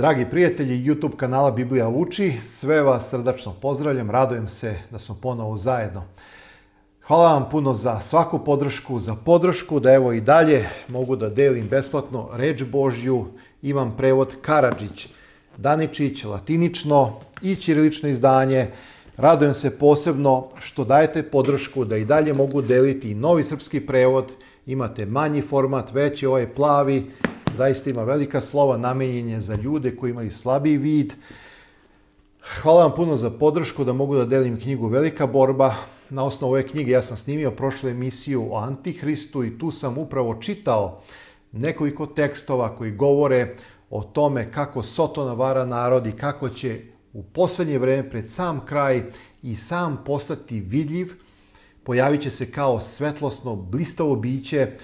Dragi prijatelji YouTube kanala Biblija uči, sve vas srdačno pozdravljam, radujem se da smo ponovo zajedno. Hvala vam puno za svaku podršku, za podršku, da evo i dalje mogu da delim besplatno reč Božju, imam prevod Karadžić, Daničić, latinično i ćirilično izdanje. Radujem se posebno što dajete podršku da i dalje mogu deliti i novi srpski prevod, imate manji format, veći ovaj plavi, zaista ima velika slova, namenjen je za ljude koji imaju slabiji vid. Hvala vam puno za podršku da mogu da delim knjigu Velika borba. Na osnovu ove knjige ja sam snimio prošlu emisiju o Antihristu i tu sam upravo čitao nekoliko tekstova koji govore o tome kako Sotona vara narod i kako će u posljednje vrijeme pred sam kraj i sam postati vidljiv, pojavit će se kao svetlosno blistavo biće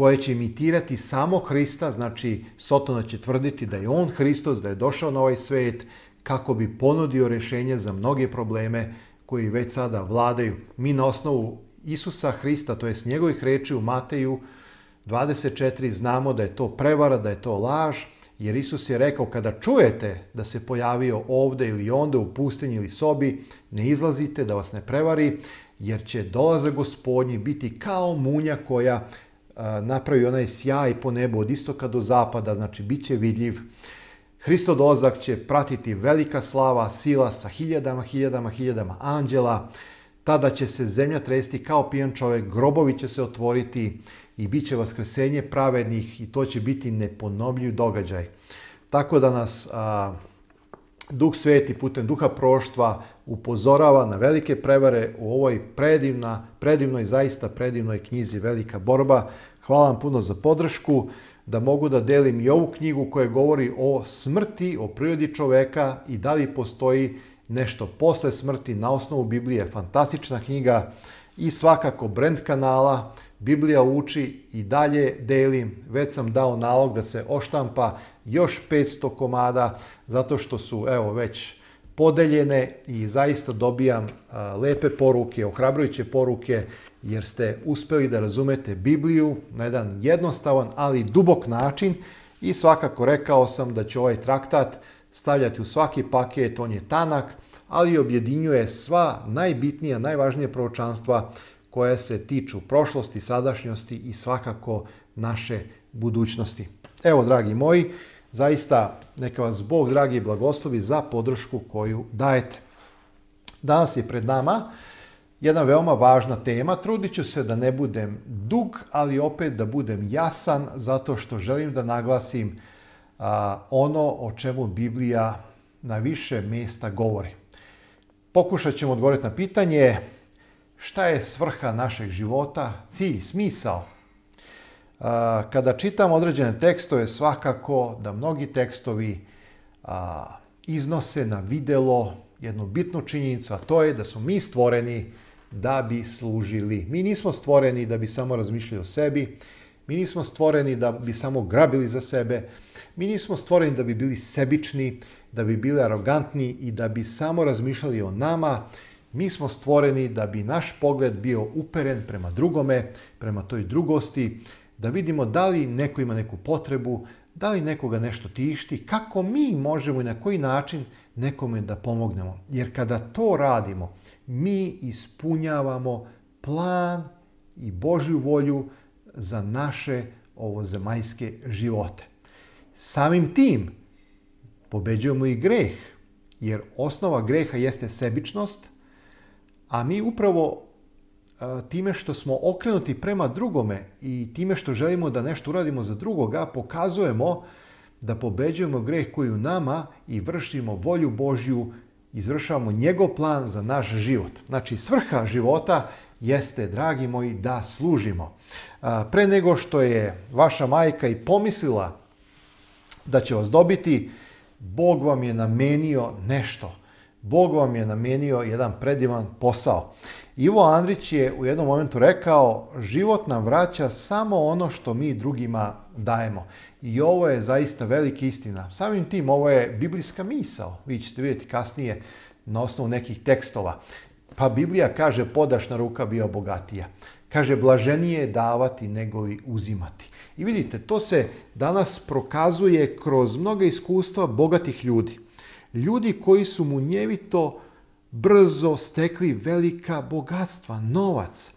koje će imitirati samo Hrista, znači Sotona će tvrditi da je on Hristos, da je došao na ovaj svijet kako bi ponudio rješenje za mnoge probleme koji već sada vladaju. Mi na osnovu Isusa Hrista, to je s njegovih reči u Mateju 24, znamo da je to prevara, da je to laž, jer Isus je rekao kada čujete da se pojavio ovde ili onda u pustinji ili sobi, ne izlazite da vas ne prevari, jer će dolazak gospodnji biti kao munja koja napravi onaj sjaj po nebu od istoka do zapada, znači bit će vidljiv. Hristo dolazak će pratiti velika slava, sila sa hiljadama, hiljadama, hiljadama anđela. Tada će se zemlja tresti kao pijan čovjek, grobovi će se otvoriti i bit će vaskresenje pravednih i to će biti neponovljiv događaj. Tako da nas Duh Sveti putem duha proštva upozorava na velike prevare u ovoj predivna, predivnoj, zaista predivnoj knjizi Velika borba. Hvala vam puno za podršku, da mogu da delim i ovu knjigu koja govori o smrti, o prirodi čoveka i da li postoji nešto posle smrti na osnovu Biblije. Fantastična knjiga i svakako brand kanala Biblija uči i dalje delim, već sam dao nalog da se oštampa još 500 komada, zato što su evo već podeljene i zaista dobijam lepe poruke, ohrabrujuće poruke, jer ste uspeli da razumete Bibliju na jedan jednostavan, ali dubok način i svakako rekao sam da će ovaj traktat stavljati u svaki paket, on je tanak, ali objedinjuje sva najbitnija, najvažnija proročanstva koje se tiču prošlosti, sadašnjosti i svakako naše budućnosti. Evo, dragi moji, zaista neka vas Bog, dragi, blagoslovi za podršku koju dajete. Danas je pred nama jedna veoma važna tema. Trudit ću se da ne budem dug, ali opet da budem jasan, zato što želim da naglasim ono o čemu Biblija na više mjesta govori. Pokušat ćemo odgovoriti na pitanje šta je svrha našeg života, cilj, smisao. Kada čitam određene tekstove, svakako da mnogi tekstovi iznose na videlo jednu bitnu činjenicu, a to je da smo mi stvoreni da bi služili. Mi nismo stvoreni da bi samo razmišljali o sebi, mi nismo stvoreni da bi samo grabili za sebe, mi nismo stvoreni da bi bili sebični, da bi bili arogantni i da bi samo razmišljali o nama, mi smo stvoreni da bi naš pogled bio uperen prema drugome, prema toj drugosti, da vidimo da li neko ima neku potrebu, da li nekoga nešto tišti, kako mi možemo i na koji način nekome da pomognemo. Jer kada to radimo, mi ispunjavamo plan i Božju volju za naše ovozemajske živote. Samim tim pobeđujemo i greh, jer osnova greha jeste sebičnost, a mi upravo e, time što smo okrenuti prema drugome i time što želimo da nešto uradimo za drugoga, pokazujemo da pobeđujemo greh koji u nama i vršimo volju Božju, izvršavamo njegov plan za naš život. Znači, svrha života jeste, dragi moji, da služimo. E, pre nego što je vaša majka i pomislila da će vas dobiti, Bog vam je namenio nešto. Bog vam je namijenio jedan predivan posao. Ivo Andrić je u jednom momentu rekao, život nam vraća samo ono što mi drugima dajemo. I ovo je zaista velika istina. Samim tim ovo je biblijska misao. Vi ćete vidjeti kasnije na osnovu nekih tekstova. Pa Biblija kaže podašna ruka bio bogatija. Kaže blaženije je davati nego li uzimati. I vidite, to se danas prokazuje kroz mnoga iskustva bogatih ljudi. Ljudi koji su munjevito brzo stekli velika bogatstva, novac,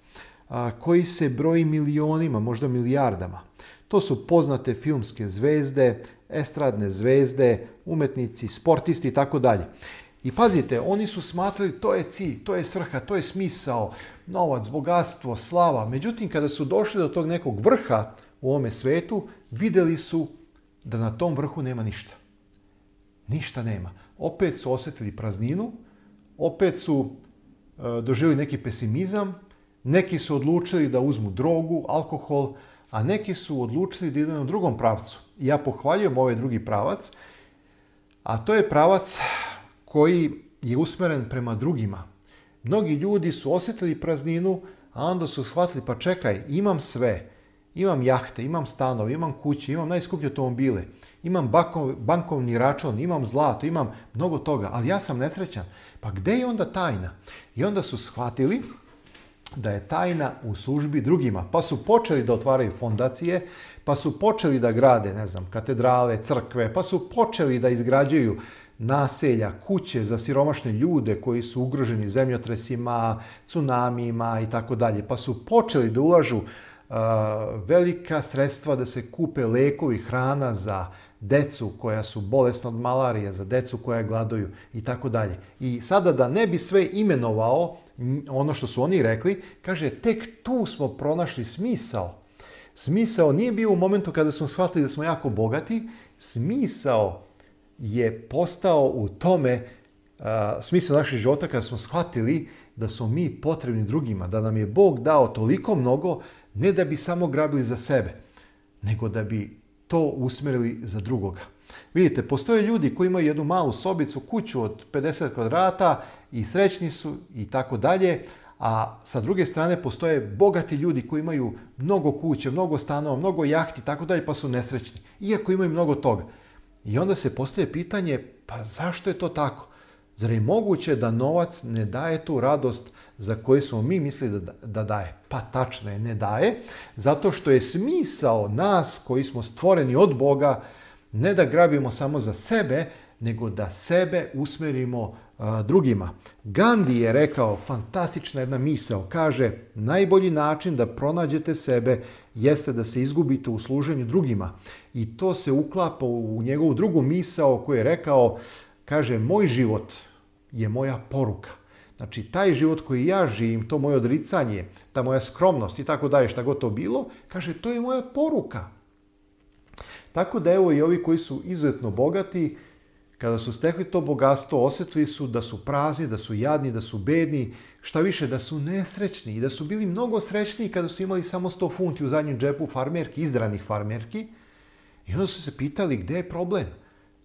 koji se broji milionima, možda milijardama. To su poznate filmske zvezde, estradne zvezde, umetnici, sportisti i tako dalje. I pazite, oni su smatrali to je cilj, to je svrha, to je smisao, novac, bogatstvo, slava. Međutim, kada su došli do tog nekog vrha u ovome svetu, vidjeli su da na tom vrhu nema ništa. Ništa nema. Opet su osjetili prazninu, opet su e, doživjeli neki pesimizam, neki su odlučili da uzmu drogu, alkohol, a neki su odlučili da idu na drugom pravcu. ja pohvaljujem ovaj drugi pravac, a to je pravac koji je usmeren prema drugima. Mnogi ljudi su osjetili prazninu, a onda su shvatili pa čekaj, imam sve, imam jahte, imam stanove, imam kuće, imam najskuplje automobile, imam bankovni račun, imam zlato, imam mnogo toga, ali ja sam nesrećan. Pa gdje je onda tajna? I onda su shvatili da je tajna u službi drugima. Pa su počeli da otvaraju fondacije, pa su počeli da grade, ne znam, katedrale, crkve, pa su počeli da izgrađaju naselja, kuće za siromašne ljude koji su ugroženi zemljotresima, cunamima i tako dalje. Pa su počeli da ulažu velika sredstva da se kupe lekovi, hrana za decu koja su bolesna od malarije, za decu koja gladoju i tako dalje. I sada da ne bi sve imenovao ono što su oni rekli, kaže tek tu smo pronašli smisao. Smisao nije bio u momentu kada smo shvatili da smo jako bogati, smisao je postao u tome, smisao naših života kada smo shvatili da smo mi potrebni drugima, da nam je Bog dao toliko mnogo ne da bi samo grabili za sebe, nego da bi to usmjerili za drugoga. Vidite, postoje ljudi koji imaju jednu malu sobicu, kuću od 50 kvadrata i srećni su i tako dalje, a sa druge strane postoje bogati ljudi koji imaju mnogo kuće, mnogo stanova, mnogo jahti i tako dalje, pa su nesrećni. Iako imaju mnogo toga. I onda se postoje pitanje, pa zašto je to tako? Zar je moguće da novac ne daje tu radost za koje smo mi mislili da, da daje. Pa tačno je, ne daje, zato što je smisao nas koji smo stvoreni od Boga ne da grabimo samo za sebe, nego da sebe usmerimo drugima. Gandhi je rekao, fantastična jedna misao, kaže najbolji način da pronađete sebe jeste da se izgubite u služenju drugima. I to se uklapa u njegovu drugu misao koju je rekao, kaže moj život je moja poruka. Znači, taj život koji ja živim, to moje odricanje, ta moja skromnost i tako dalje, šta god to bilo, kaže, to je moja poruka. Tako da evo i ovi koji su izuzetno bogati, kada su stekli to bogatstvo, osjetili su da su prazni, da su jadni, da su bedni, šta više, da su nesrećni i da su bili mnogo srećniji kada su imali samo 100 funti u zadnjem džepu farmerki, izdranih farmerki. I onda su se pitali gdje je problem.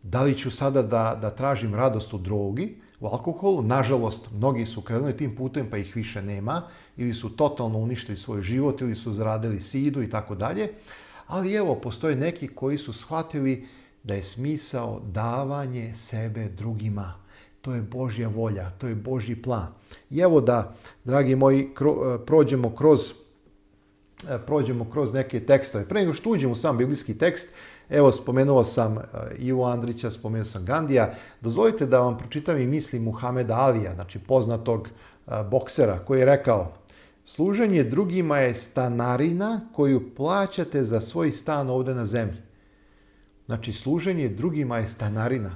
Da li ću sada da, da tražim radost u drogi, u alkoholu. Nažalost, mnogi su krenuli tim putem pa ih više nema ili su totalno uništili svoj život ili su zaradili sidu i tako dalje. Ali evo, postoje neki koji su shvatili da je smisao davanje sebe drugima. To je Božja volja, to je Božji plan. I evo da, dragi moji, e, prođemo kroz e, prođemo kroz neke tekstove. Pre nego što uđemo u sam biblijski tekst, Evo, spomenuo sam e, Ivo Andrića, spomenuo sam Gandija. Dozvolite da vam pročitam i misli Muhameda Alija, znači poznatog e, boksera, koji je rekao Služenje drugima je stanarina koju plaćate za svoj stan ovdje na zemlji. Znači, služenje drugima je stanarina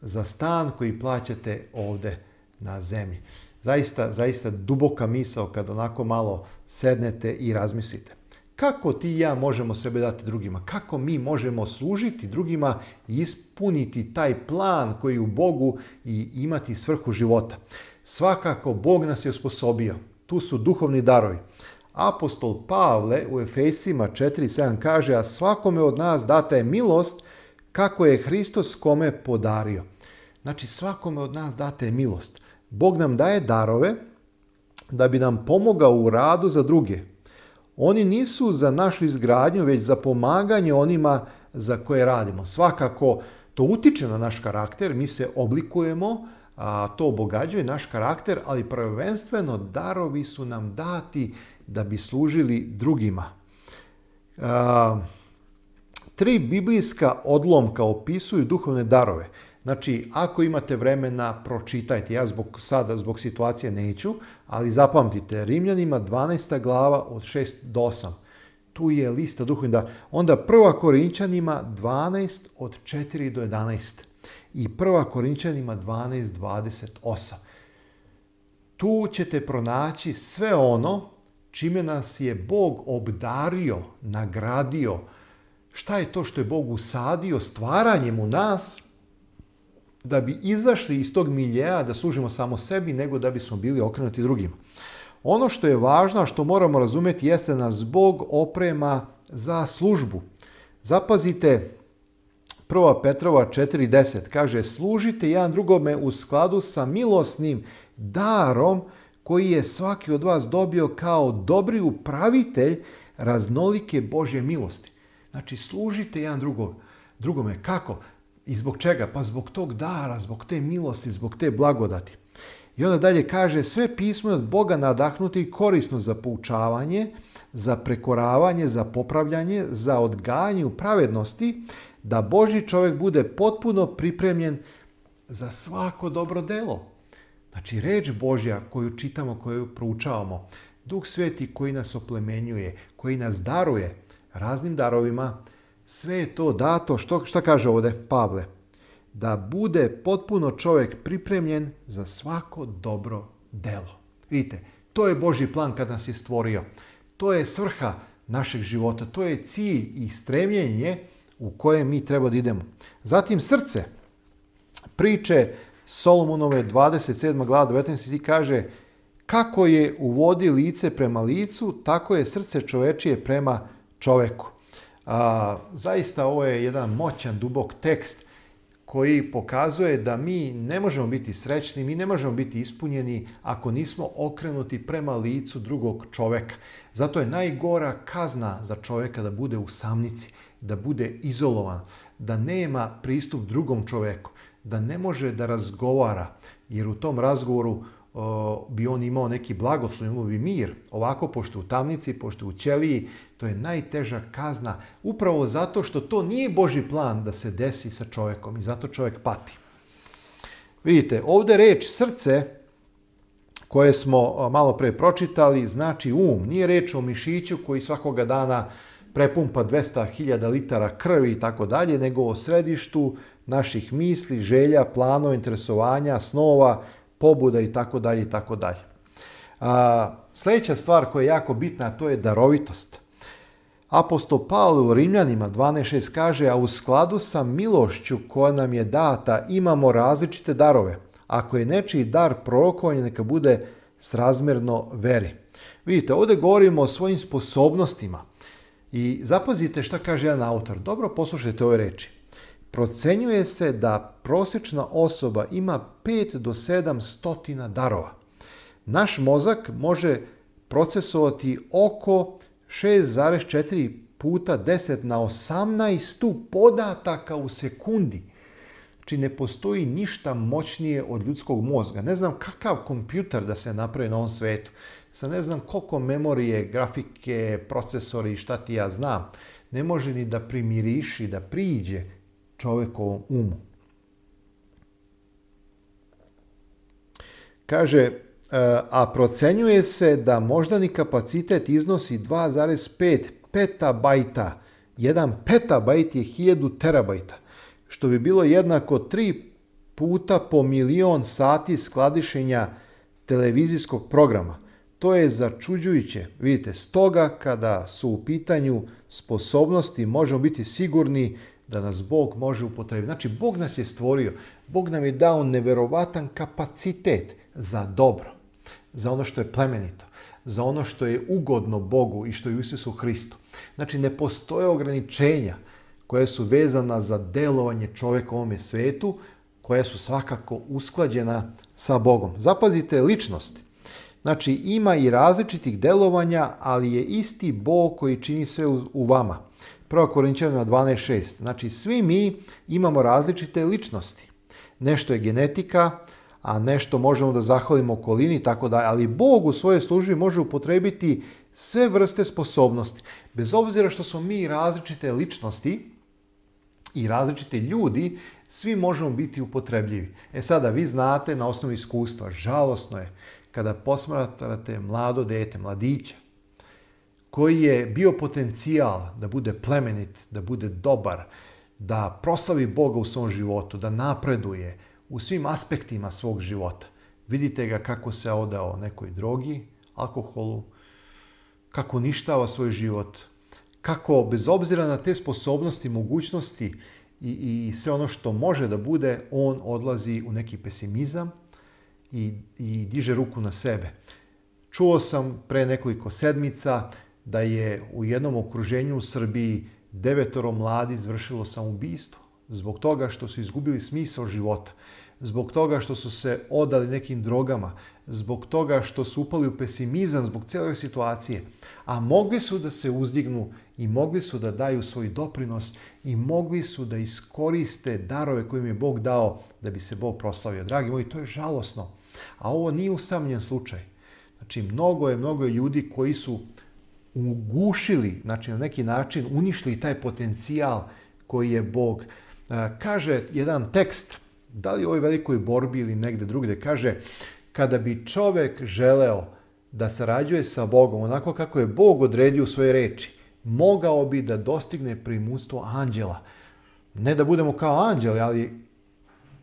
za stan koji plaćate ovdje na zemlji. Zaista, zaista duboka misao kad onako malo sednete i razmislite. Kako ti i ja možemo sebe dati drugima? Kako mi možemo služiti drugima i ispuniti taj plan koji u Bogu i imati svrhu života? Svakako, Bog nas je osposobio. Tu su duhovni darovi. Apostol Pavle u Efesima 4.7 kaže, a svakome od nas data je milost kako je Hristos kome podario. Znači, svakome od nas date je milost. Bog nam daje darove da bi nam pomogao u radu za druge, oni nisu za našu izgradnju, već za pomaganje onima za koje radimo. Svakako to utiče na naš karakter, mi se oblikujemo, a to obogađuje naš karakter, ali prvenstveno darovi su nam dati da bi služili drugima. tri biblijska odlomka opisuju duhovne darove. Znači, ako imate vremena, pročitajte. Ja zbog sada, zbog situacije neću, ali zapamtite, Rimljanima 12. glava od 6 do 8. Tu je lista duhovnih da Onda prva Korinčanima 12 od 4 do 11. I prva Korinčanima 12, 28. Tu ćete pronaći sve ono čime nas je Bog obdario, nagradio, šta je to što je Bog usadio stvaranjem u nas, da bi izašli iz tog miljeja da služimo samo sebi, nego da bismo bili okrenuti drugima. Ono što je važno, a što moramo razumjeti, jeste nas bog oprema za službu. Zapazite, 1. Petrova 4.10 kaže Služite jedan drugome u skladu sa milosnim darom koji je svaki od vas dobio kao dobri upravitelj raznolike Božje milosti. Znači, služite jedan Drugome, kako? I zbog čega? Pa zbog tog dara, zbog te milosti, zbog te blagodati. I onda dalje kaže, sve pismo je od Boga nadahnuti i korisno za poučavanje, za prekoravanje, za popravljanje, za odgajanje u pravednosti, da Boži čovjek bude potpuno pripremljen za svako dobro delo. Znači, reč Božja koju čitamo, koju proučavamo, Duh Sveti koji nas oplemenjuje, koji nas daruje raznim darovima, sve je to dato, što, šta kaže ovdje Pavle? Da bude potpuno čovjek pripremljen za svako dobro delo. Vidite, to je Boži plan kad nas je stvorio. To je svrha našeg života, to je cilj i stremljenje u koje mi treba da idemo. Zatim srce. Priče Solomonove 27. glava 19. kaže kako je uvodi lice prema licu, tako je srce čovečije prema čoveku. A, zaista ovo je jedan moćan, dubok tekst koji pokazuje da mi ne možemo biti srećni, mi ne možemo biti ispunjeni ako nismo okrenuti prema licu drugog čoveka. Zato je najgora kazna za čoveka da bude u samnici, da bude izolovan, da nema pristup drugom čoveku, da ne može da razgovara, jer u tom razgovoru bi on imao neki blagoslov, imao bi mir. Ovako, pošto u tamnici, pošto u ćeliji, to je najteža kazna. Upravo zato što to nije Boži plan da se desi sa čovjekom i zato čovjek pati. Vidite, ovdje reč srce, koje smo malo pre pročitali, znači um. Nije reč o mišiću koji svakoga dana prepumpa 200.000 litara krvi i tako dalje, nego o središtu naših misli, želja, planova, interesovanja, snova, pobuda i tako dalje i tako dalje. Sljedeća stvar koja je jako bitna, a to je darovitost. Apostol Paul u Rimljanima 12.6 kaže, a u skladu sa milošću koja nam je data imamo različite darove. Ako je nečiji dar prorokovanja, neka bude srazmjerno veri. Vidite, ovdje govorimo o svojim sposobnostima. I zapazite što kaže jedan autor. Dobro poslušajte ove reči. Procenjuje se da prosječna osoba ima 5 do 7 stotina darova. Naš mozak može procesovati oko 6,4 puta 10 na 18 podataka u sekundi. Znači ne postoji ništa moćnije od ljudskog mozga. Ne znam kakav kompjuter da se napravi na ovom svetu. Sa ne znam koliko memorije, grafike, procesori i šta ti ja znam. Ne može ni da primiriši, da priđe čovekovom umu. Kaže, e, a procenjuje se da moždani kapacitet iznosi 2,5 petabajta. 1 petabajt je 1000 terabajta, što bi bilo jednako 3 puta po milion sati skladišenja televizijskog programa. To je začuđujuće. Vidite, stoga kada su u pitanju sposobnosti možemo biti sigurni da nas Bog može upotrebiti. Znači, Bog nas je stvorio. Bog nam je dao neverovatan kapacitet za dobro, za ono što je plemenito, za ono što je ugodno Bogu i što je u Isusu Hristu. Znači, ne postoje ograničenja koje su vezana za delovanje čovjeka u ovome svijetu, koja su svakako usklađena sa Bogom. Zapazite ličnosti. Znači, ima i različitih delovanja, ali je isti Bog koji čini sve u vama. 1. Korinčanima 12.6. Znači svi mi imamo različite ličnosti. Nešto je genetika, a nešto možemo da zahvalimo okolini tako da... Ali Bog u svojoj službi može upotrebiti sve vrste sposobnosti. Bez obzira što smo mi različite ličnosti i različite ljudi, svi možemo biti upotrebljivi. E sada, vi znate na osnovu iskustva, žalosno je kada posmatrate mlado dete, mladića, koji je bio potencijal da bude plemenit, da bude dobar, da proslavi Boga u svom životu, da napreduje u svim aspektima svog života. Vidite ga kako se odao nekoj drogi, alkoholu, kako uništava svoj život, kako bez obzira na te sposobnosti, mogućnosti i, i sve ono što može da bude, on odlazi u neki pesimizam i, i diže ruku na sebe. Čuo sam pre nekoliko sedmica da je u jednom okruženju u Srbiji devetoro mladi izvršilo samoubistvo zbog toga što su izgubili smisao života, zbog toga što su se odali nekim drogama, zbog toga što su upali u pesimizam zbog cijele situacije, a mogli su da se uzdignu i mogli su da daju svoj doprinos i mogli su da iskoriste darove koje im je Bog dao da bi se Bog proslavio. Dragi moji, to je žalosno. A ovo nije usamljen slučaj. Znači, mnogo je, mnogo je ljudi koji su ugušili, znači na neki način uništili taj potencijal koji je Bog. E, kaže jedan tekst, da li u ovoj velikoj borbi ili negdje drugdje, kaže kada bi čovek želeo da sarađuje sa Bogom onako kako je Bog odredio u svoje reči, mogao bi da dostigne primutstvo anđela. Ne da budemo kao anđeli, ali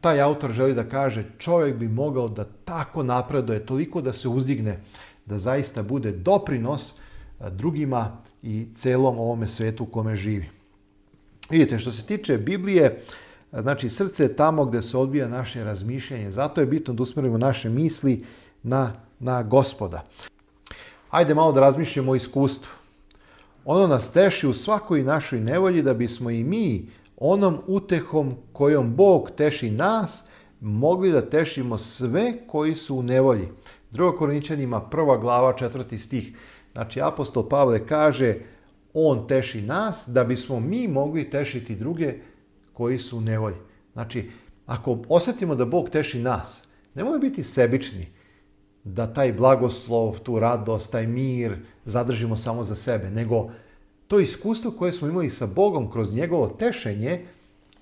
taj autor želi da kaže čovjek bi mogao da tako napreduje, toliko da se uzdigne, da zaista bude doprinos drugima i celom ovome svetu u kome živi. Vidite, što se tiče Biblije, znači srce je tamo gdje se odbija naše razmišljanje. Zato je bitno da usmjerimo naše misli na, na gospoda. Ajde malo da razmišljamo o iskustvu. Ono nas teši u svakoj našoj nevolji da bismo i mi onom utehom kojom Bog teši nas, mogli da tešimo sve koji su u nevolji. Drugo Korinčanima, prva glava, četvrti stih. Znači, apostol Pavle kaže, on teši nas da bismo mi mogli tešiti druge koji su u nevolji. Znači, ako osjetimo da Bog teši nas, nemojmo biti sebični da taj blagoslov, tu radost, taj mir zadržimo samo za sebe, nego to iskustvo koje smo imali sa Bogom kroz njegovo tešenje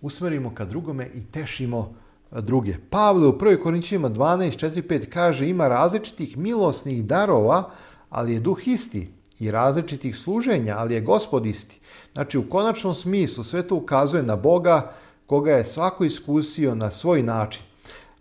usmerimo ka drugome i tešimo e, druge. Pavle u 1. Korinčima 12.4.5 kaže ima različitih milosnih darova, ali je duh isti i različitih služenja, ali je gospod isti. Znači u konačnom smislu sve to ukazuje na Boga koga je svako iskusio na svoj način.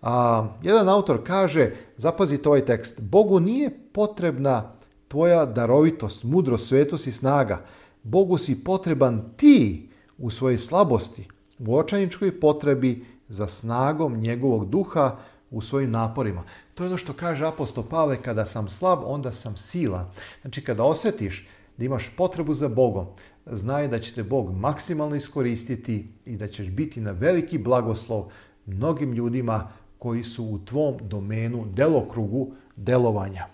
A, jedan autor kaže, zapazite ovaj tekst, Bogu nije potrebna tvoja darovitost, mudro svetost i snaga. Bogu si potreban ti u svojoj slabosti, u očajničkoj potrebi za snagom njegovog duha u svojim naporima. To je ono što kaže apostol Pavle, kada sam slab, onda sam sila. Znači, kada osjetiš da imaš potrebu za Bogom, znaj da će te Bog maksimalno iskoristiti i da ćeš biti na veliki blagoslov mnogim ljudima koji su u tvom domenu, delokrugu delovanja.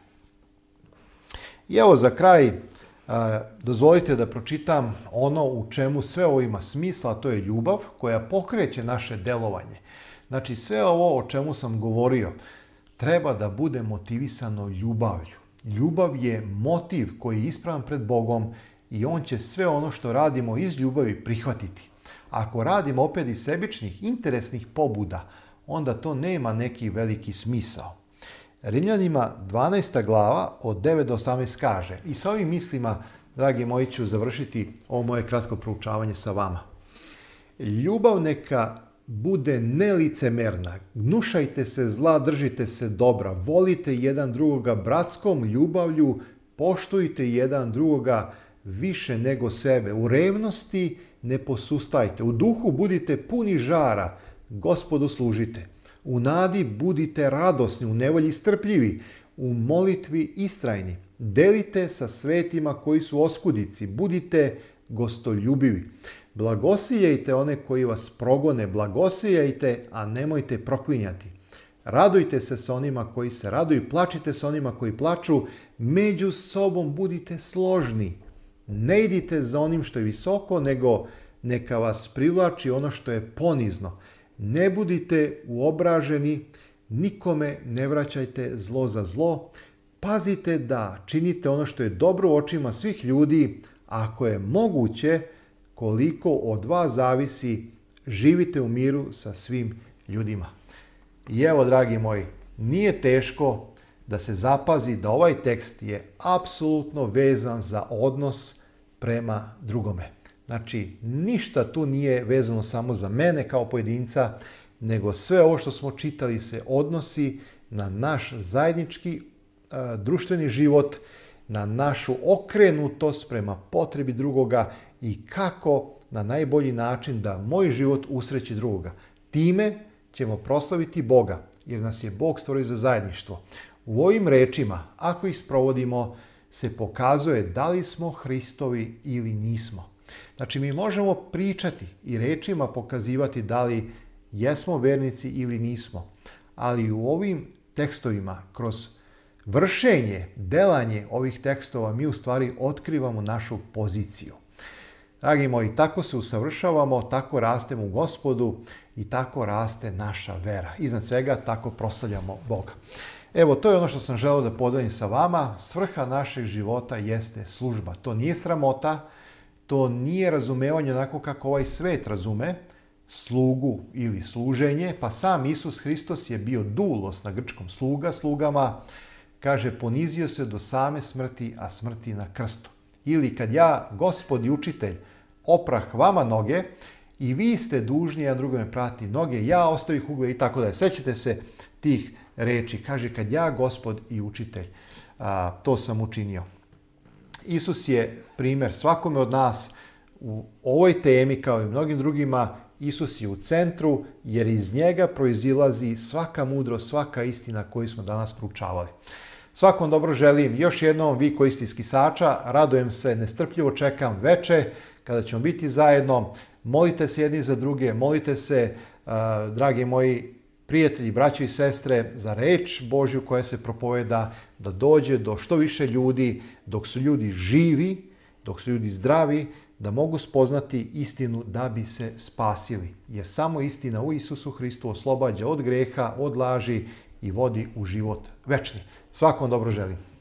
I evo za kraj, e, dozvolite da pročitam ono u čemu sve ovo ima smisla, a to je ljubav koja pokreće naše delovanje. Znači sve ovo o čemu sam govorio, treba da bude motivisano ljubavlju. Ljubav je motiv koji je ispravan pred Bogom i on će sve ono što radimo iz ljubavi prihvatiti. Ako radimo opet iz sebičnih, interesnih pobuda, onda to nema neki veliki smisao. Rimljanima 12. glava od 9 do 18 kaže i sa ovim mislima, dragi moji, ću završiti ovo moje kratko proučavanje sa vama. Ljubav neka bude nelicemerna. Gnušajte se zla, držite se dobra, volite jedan drugoga bratskom ljubavlju, poštujte jedan drugoga više nego sebe. U revnosti ne posustajte, u duhu budite puni žara, gospodu služite. U nadi budite radosni, u nevolji strpljivi, u molitvi istrajni. Delite sa svetima koji su oskudici, budite gostoljubivi. Blagosijejte one koji vas progone, blagosiljajte, a nemojte proklinjati. Radujte se s onima koji se raduju, plačite s onima koji plaču, među sobom budite složni. Ne idite za onim što je visoko, nego neka vas privlači ono što je ponizno. Ne budite uobraženi, nikome ne vraćajte zlo za zlo. Pazite da činite ono što je dobro u očima svih ljudi, ako je moguće, koliko od vas zavisi, živite u miru sa svim ljudima. I evo, dragi moji, nije teško da se zapazi da ovaj tekst je apsolutno vezan za odnos prema drugome. Znači, ništa tu nije vezano samo za mene kao pojedinca, nego sve ovo što smo čitali se odnosi na naš zajednički e, društveni život, na našu okrenutost prema potrebi drugoga i kako na najbolji način da moj život usreći drugoga. Time ćemo proslaviti Boga, jer nas je Bog stvorio za zajedništvo. U ovim rečima, ako ih sprovodimo, se pokazuje da li smo Hristovi ili nismo. Znači, mi možemo pričati i rečima pokazivati da li jesmo vernici ili nismo. Ali u ovim tekstovima, kroz vršenje, delanje ovih tekstova, mi u stvari otkrivamo našu poziciju. Dragi moji, tako se usavršavamo, tako rastemo u gospodu i tako raste naša vera. Iznad svega tako proslavljamo Boga. Evo, to je ono što sam želeo da podelim sa vama. Svrha našeg života jeste služba. To nije sramota, to nije razumevanje onako kako ovaj svet razume, slugu ili služenje, pa sam Isus Hristos je bio dulos na grčkom sluga, slugama, kaže ponizio se do same smrti, a smrti na krstu. Ili kad ja, gospod i učitelj, oprah vama noge i vi ste dužni jedan drugome prati noge, ja ostavih ugle i tako da Sećate se tih reči. Kaže, kad ja, gospod i učitelj, to sam učinio. Isus je primjer svakome od nas u ovoj temi kao i mnogim drugima. Isus je u centru jer iz njega proizilazi svaka mudro, svaka istina koju smo danas proučavali. Svakom dobro želim. Još jednom vi koji ste iz Kisača, se, nestrpljivo čekam veče kada ćemo biti zajedno. Molite se jedni za druge, molite se, dragi moji prijatelji, braći i sestre, za reč Božju koja se propoveda da dođe do što više ljudi, dok su ljudi živi, dok su ljudi zdravi, da mogu spoznati istinu da bi se spasili. Jer samo istina u Isusu Hristu oslobađa od greha, od laži i vodi u život večni. Svakom dobro želim.